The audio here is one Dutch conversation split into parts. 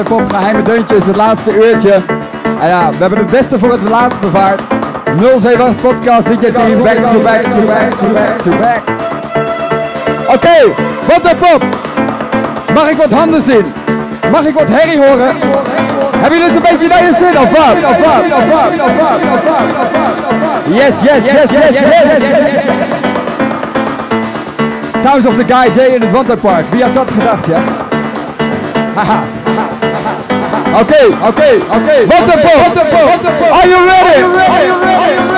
Wat pop geheime deuntjes, het laatste uurtje. En ja, we hebben het beste voor het laatst bevaard. 078 podcast, DJ team, back to back to back to back to back. Oké, wat een pop. Mag ik wat handen zien? Mag ik wat herrie horen? Hebben jullie het een beetje naar je zin of wat? Of wat? Of wat? Of wat? Wat? Yes, yes, yes, yes, yes, yes. Sounds of the Guy J in het Wanderpark. Wie had dat gedacht, ja? Haha. Okay, okay, okay. Vote okay. Are you ready? Are you ready? Are you ready? Are you ready?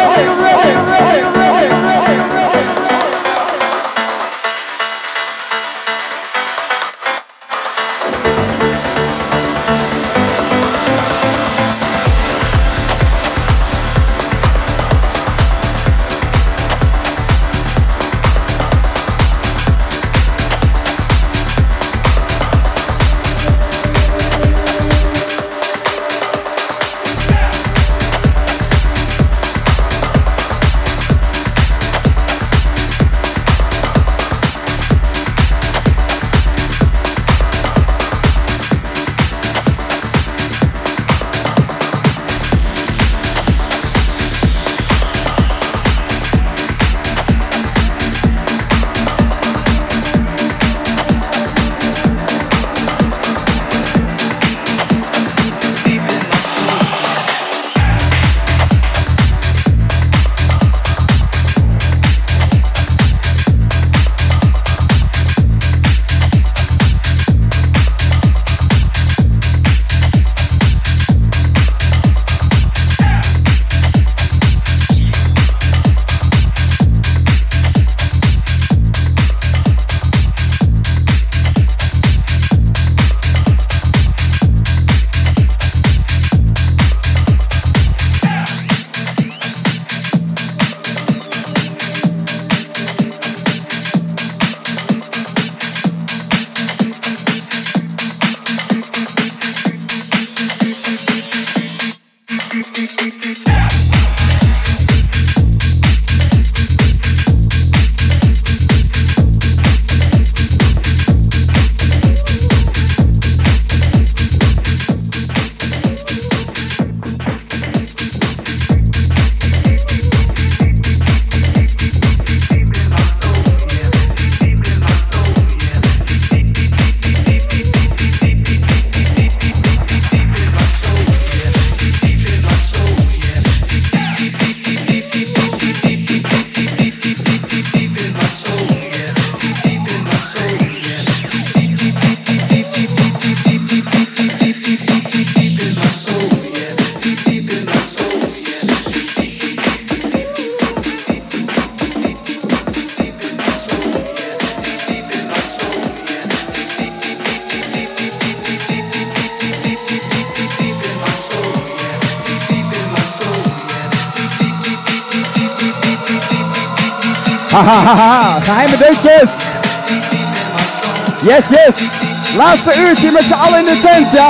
Yes, yes. Laatste uurtje met z'n allen in de tent, ja.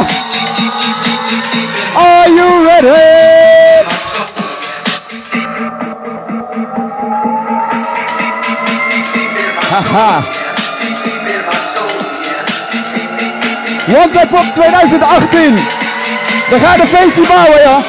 Are you ready? Haha. One Tap Pop 2018. We gaan de feestje bouwen, ja.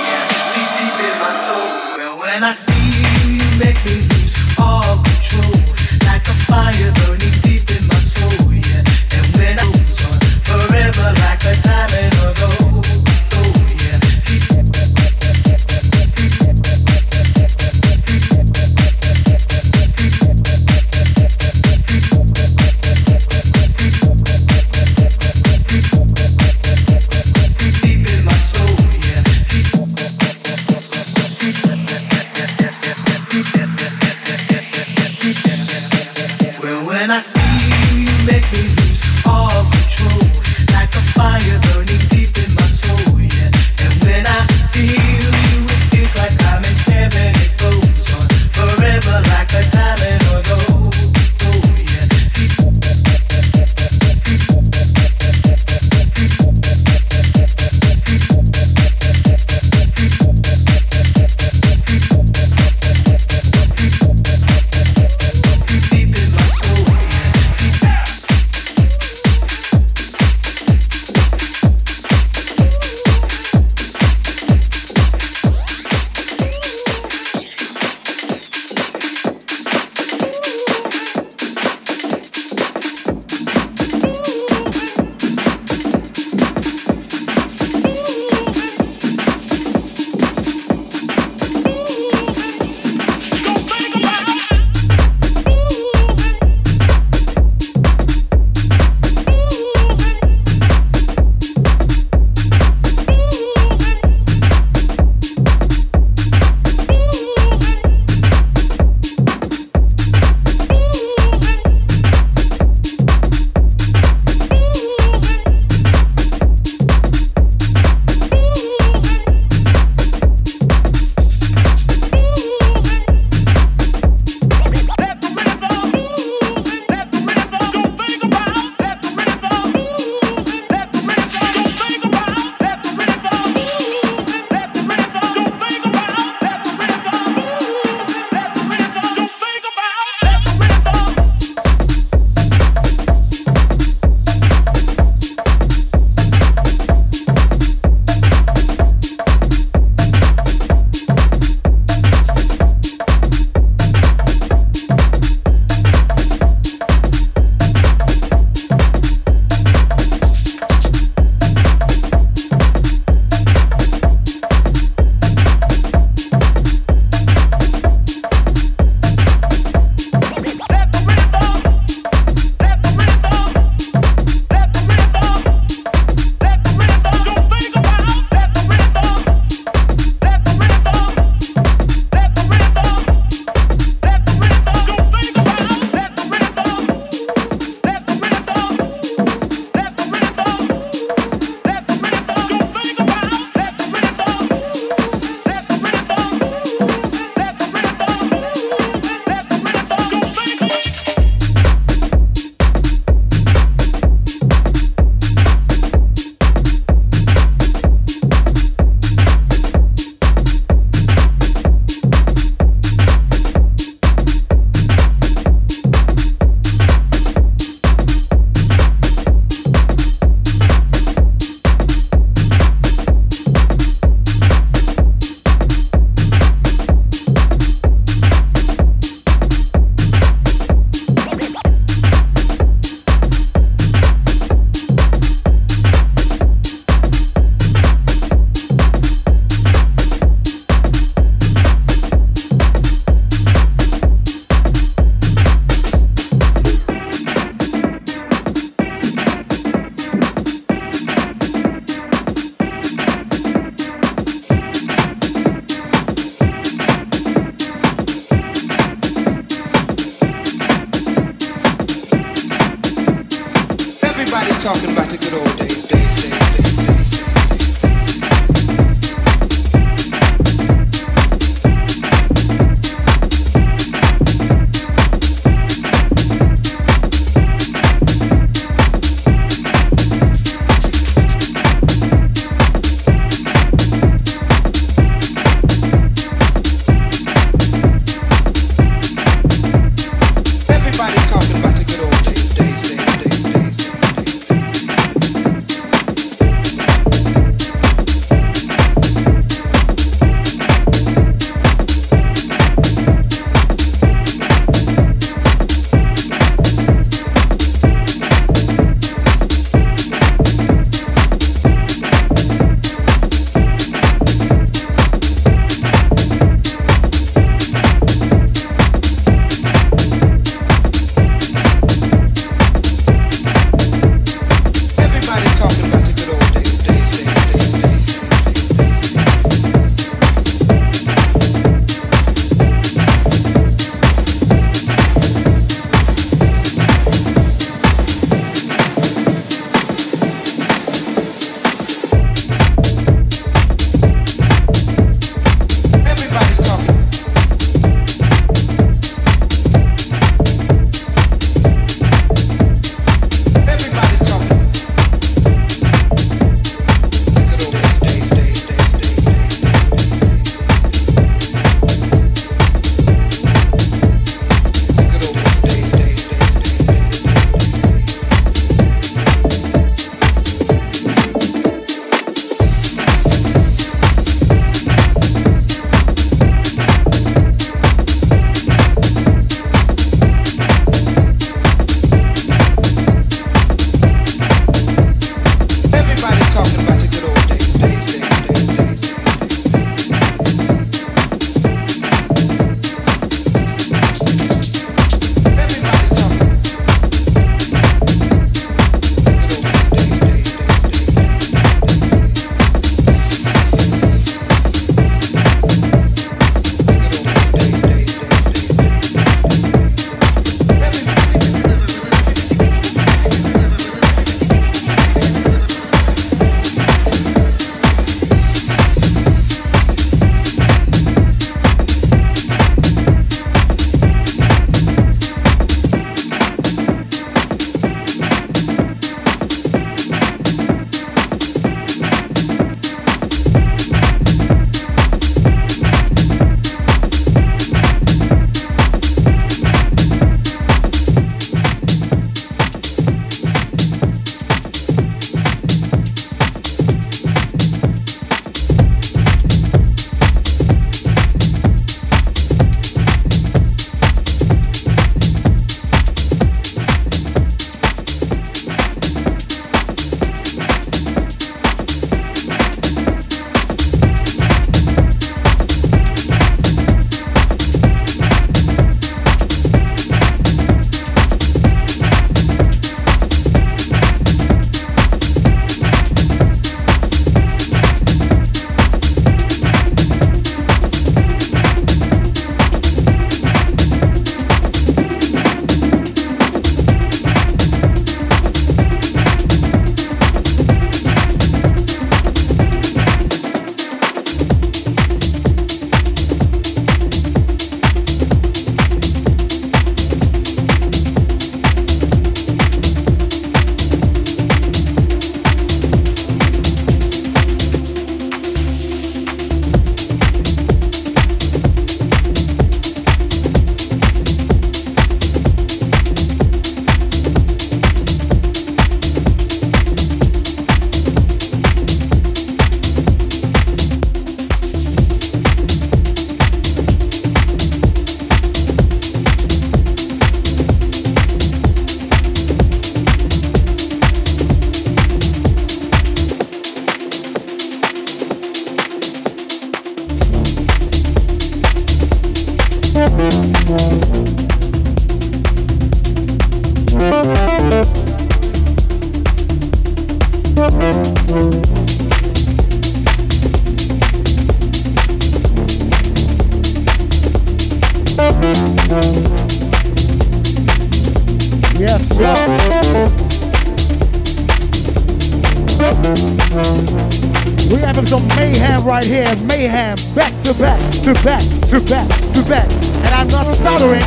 We're having some mayhem right here. Mayhem. Back to back, to back, to back, to back. And I'm not stuttering.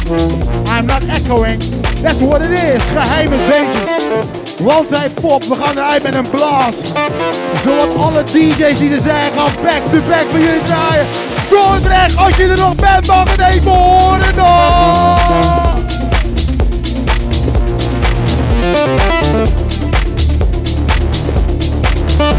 I'm not echoing. That's what it is. Geheime beetjes. One Time Pop. We gaan eruit met een blast. Zodat alle DJ's die er zijn gaan back to back voor jullie draaien. Dordrecht, als je er nog bent, mag het even horen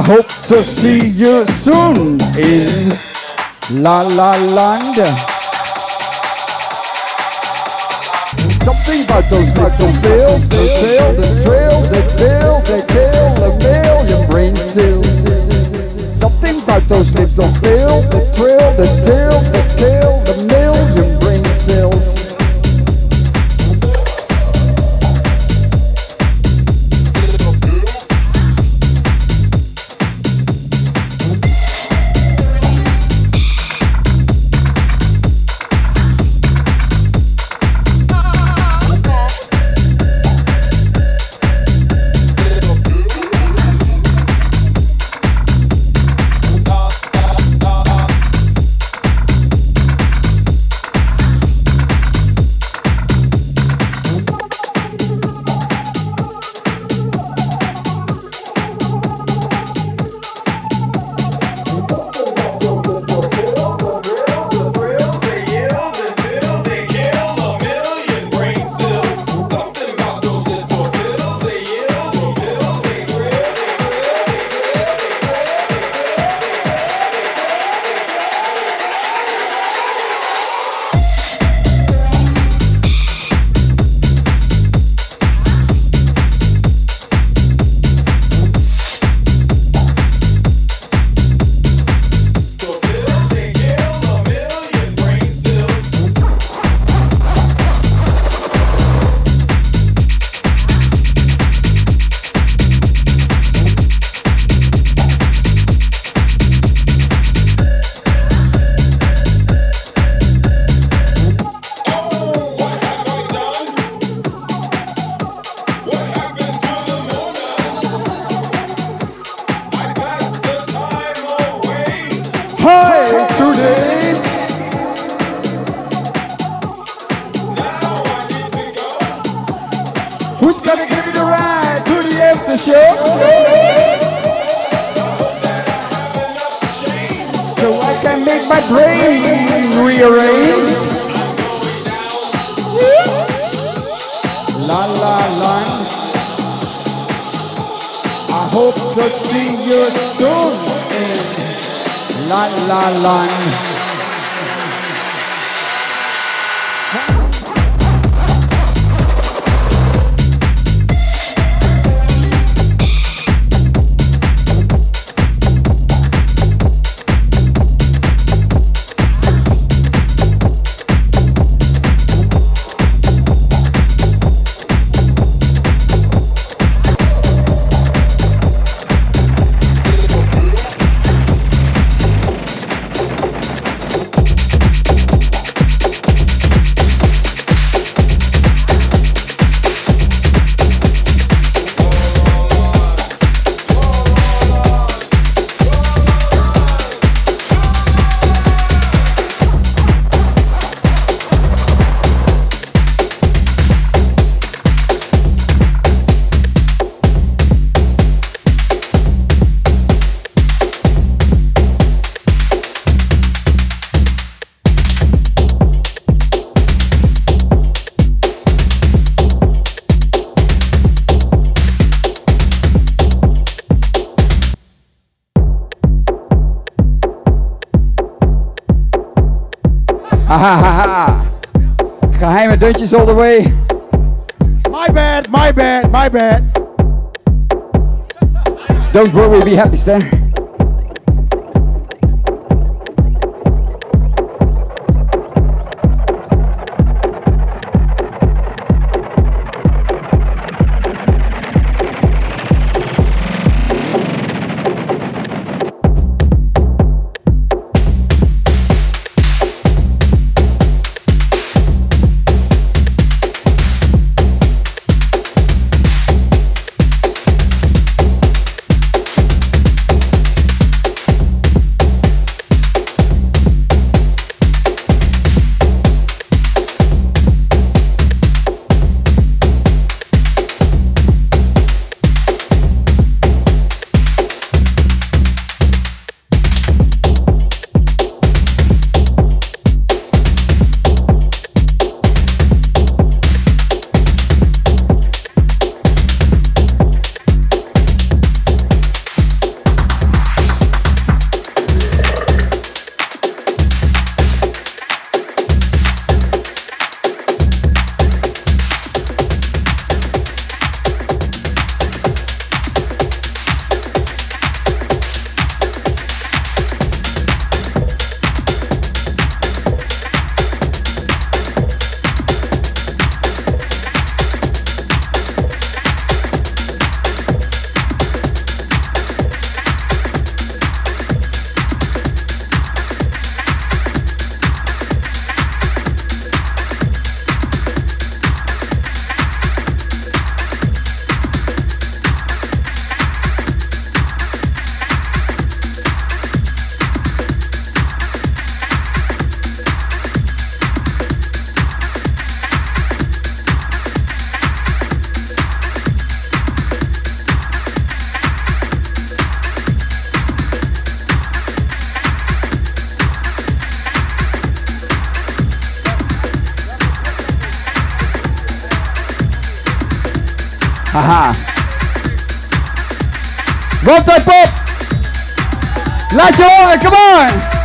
I hope to see you soon in La La Land. Something about those little bills, the bill, the thrill, the till, they kill a million brain cells. Something about those little bills, the thrill, the till, they kill a Deuntjes all the way. My bad, my bad, my bad. Don't worry, be happy, Stan. One time pop. Light your horen, come on.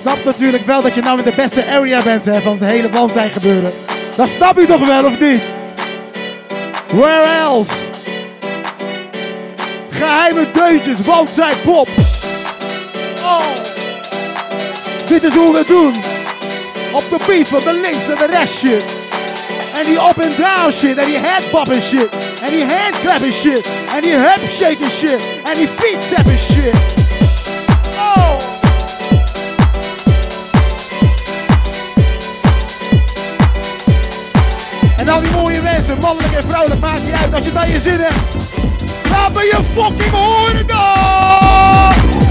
Snapt natuurlijk wel dat je nou in de beste area bent hè, van het hele Valentijn gebeuren. Dat snap je toch wel, of niet? Where else? Geheime deuntjes, want zij pop. Oh. Dit is hoe we het doen. Op de beat van de links en de rest shit. En die up and down shit. En die headbopping shit. En die handclapping shit. En die hip shit. En die feet tapping shit. Mensen, mannelijk en vrouwelijk, maakt niet uit als je naar je zin hebt. Laat me je fucking horen dan!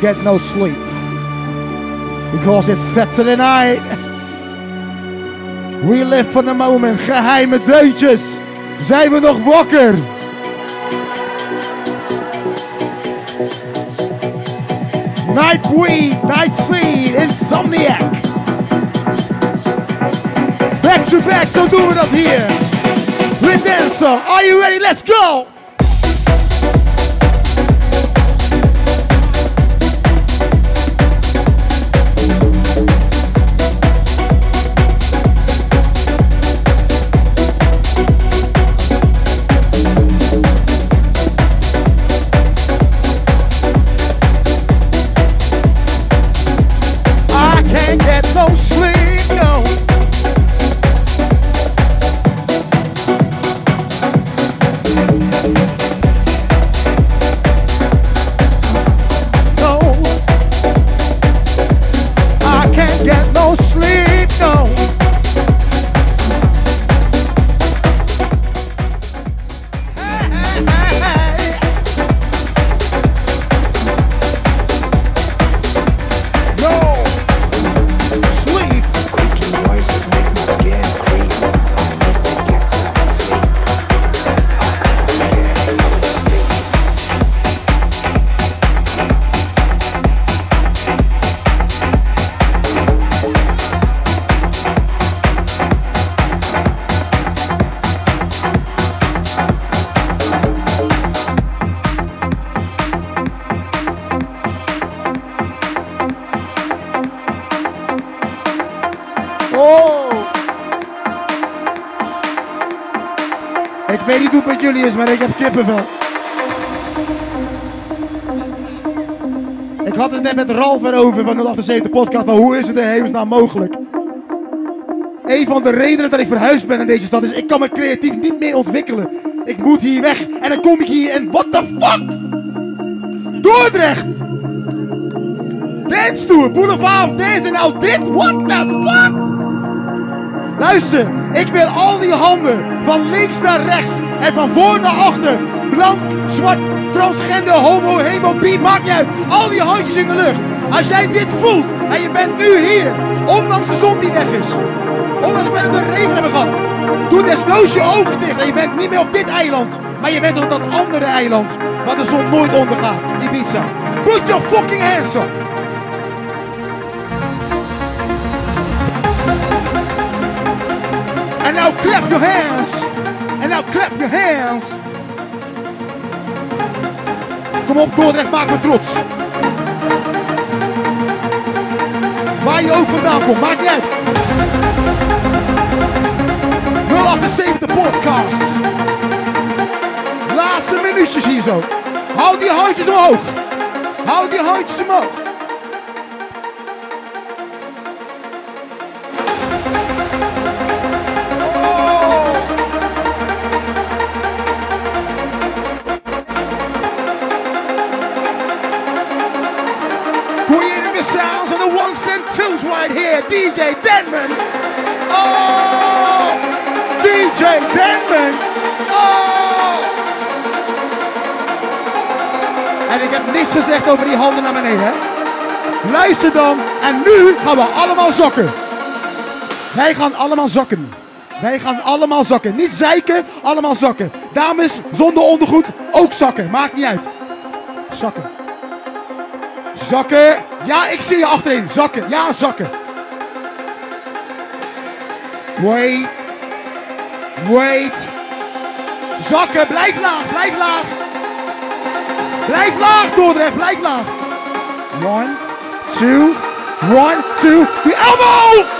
Can't get no sleep. Because it's Saturday night. We live for the moment. Geheime deuntjes. Zijn we nog wakker? Nightweed, Night Seed, Insomniac. Back to back, zo doen we dat hier. With Dancer, are you ready? Let's go! Weet niet het met jullie is, maar ik heb kippenvel. Ik had het net met Ralf erover van de 78 podcast. Van hoe is het in hemelsnaam mogelijk? Een van de redenen dat ik verhuisd ben in deze stad is, ik kan me creatief niet meer ontwikkelen. Ik moet hier weg en dan kom ik hier en what the fuck? Dordrecht! Dance Tour, Boulevard of Dance en nou dit? What the fuck? Luister, ik wil al die handen van links naar rechts en van voor naar achter. Blank, zwart, transgender, homo, hemo, bi, maakt niet uit. Al die handjes in de lucht. Als jij dit voelt en je bent nu hier, ondanks de zon die weg is. Ondanks dat we de regen hebben gehad. Doe desnoods je ogen dicht en je bent niet meer op dit eiland. Maar je bent op dat andere eiland waar de zon nooit ondergaat. Ibiza. Put your fucking hands up. And now clap your hands. And now clap your hands. Kom op, Dordrecht, maak me trots. Waar je ook vandaan komt, maakt niet uit. 078 podcast. Laatste minuutjes hier zo. Houd die handjes omhoog. Houd die handjes omhoog. DJ Denman. Oh! DJ Denman. Oh! En ik heb niks gezegd over die handen naar beneden. Hè? Luister dan. En nu gaan we allemaal zakken. Wij gaan allemaal zakken. Wij gaan allemaal zakken. Niet zeiken, allemaal zakken. Dames zonder ondergoed, ook zakken. Maakt niet uit. Zakken. Zakken. Ja, ik zie je achterin. Zakken. Ja, zakken. Wait. Wait. Zakken. Blijf laag. Blijf laag. Blijf laag, Dordrecht. Blijf laag. One, two, one, two. The elbow!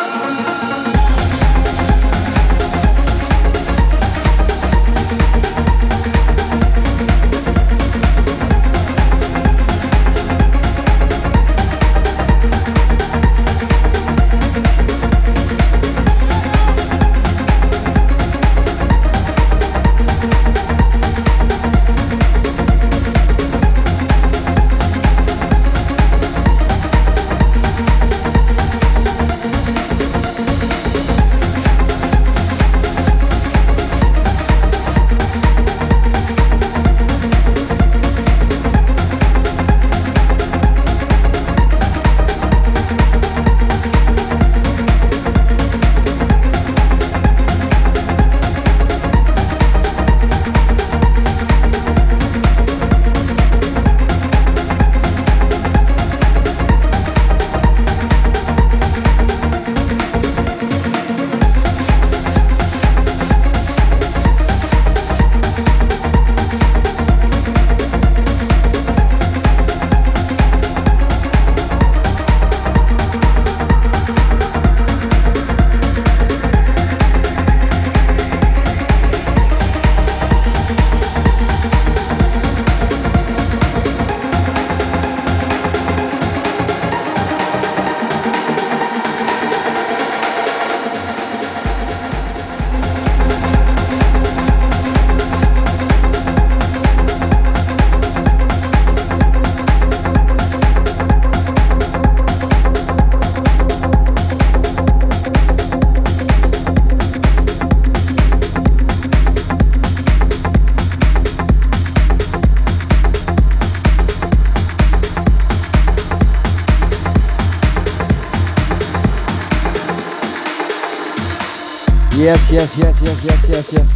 Yes, yes, yes, yes, yes, yes, yes.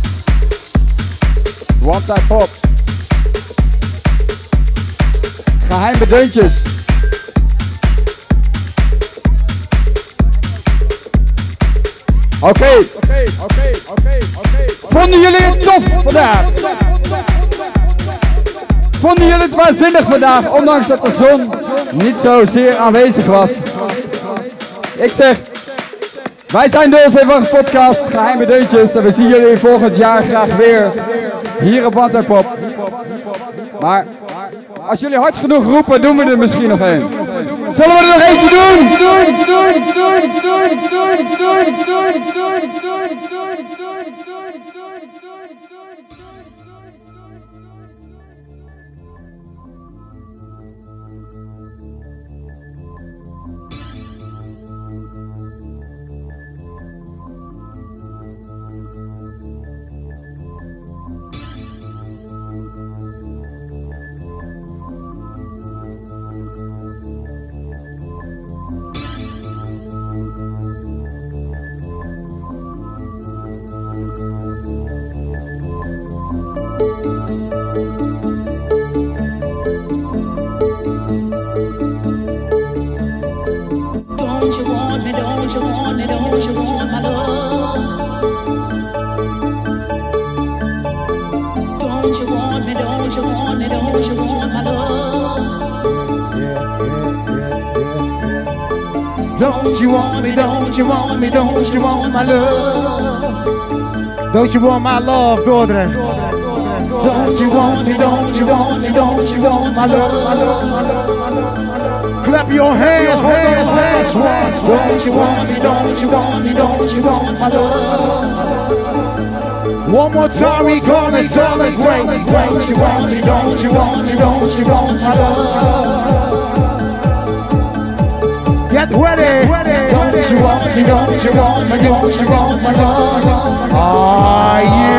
One time pop. Geheime deuntjes. Oké. Oké, oké, oké, oké. Vonden jullie het tof vandaag? Vonden jullie het waanzinnig vandaag, ondanks dat de zon niet zo zeer aanwezig was? Ik zeg, wij zijn de Olsheven podcast, Geheime Deuntjes. En we zien jullie volgend jaar graag weer hier op Wat Pop. Maar als jullie hard genoeg roepen, doen we er misschien nog één. Zullen we er nog eentje doen? Don't you want me, don't you want me, don't you want my love? Don't you want me, don't you want me, don't you want my love? Don't you want me, don't you want me, don't you want my love? Don't you want my love, Dordrecht? Don't you want me, don't you want me, don't you want my love? Clap your hands, hands, hands, hands. Don't you want me, don't you want me, don't you want my love? One more time, we gonna celebrate. Don't you want me, don't you want me, don't you want my love? Get ready. Don't you want me, don't you want me, don't you want my love? Are you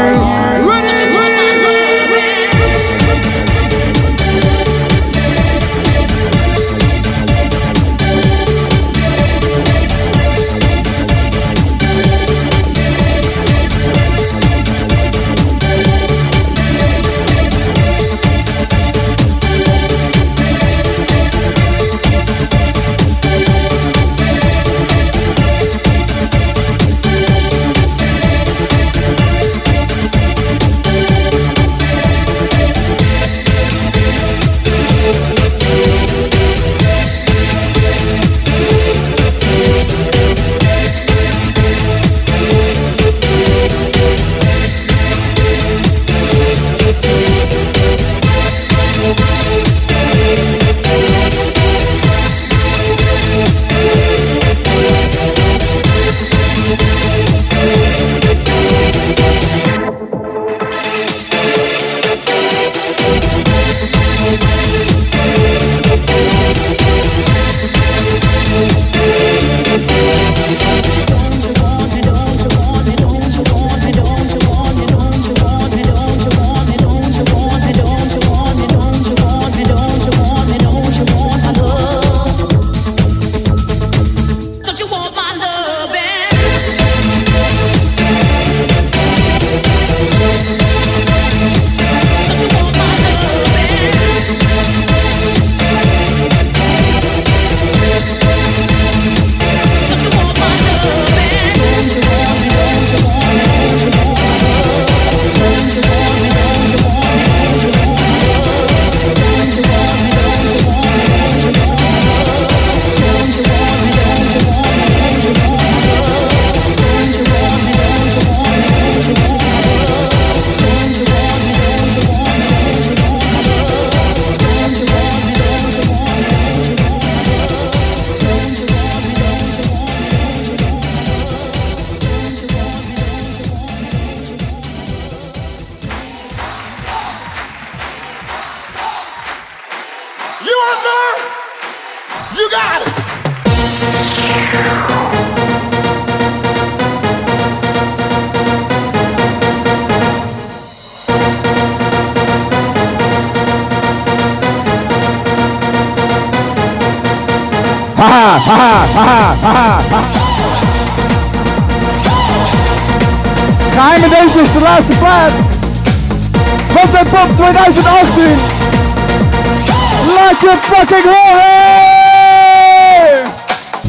2018. Laat je fucking horen!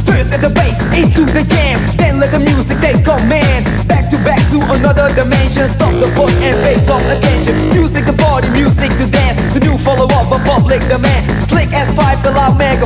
First at the bass, into the jam, then let the music take command. Back to back to another dimension. Stop the pause and pay some attention. Music the body, music to dance. The new follow up of public demand. Slick as five, the loud megaphone.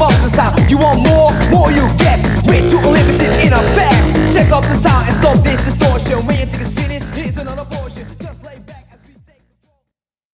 off the sound. You want more? More you get. We're too limited in effect. Check off the sound.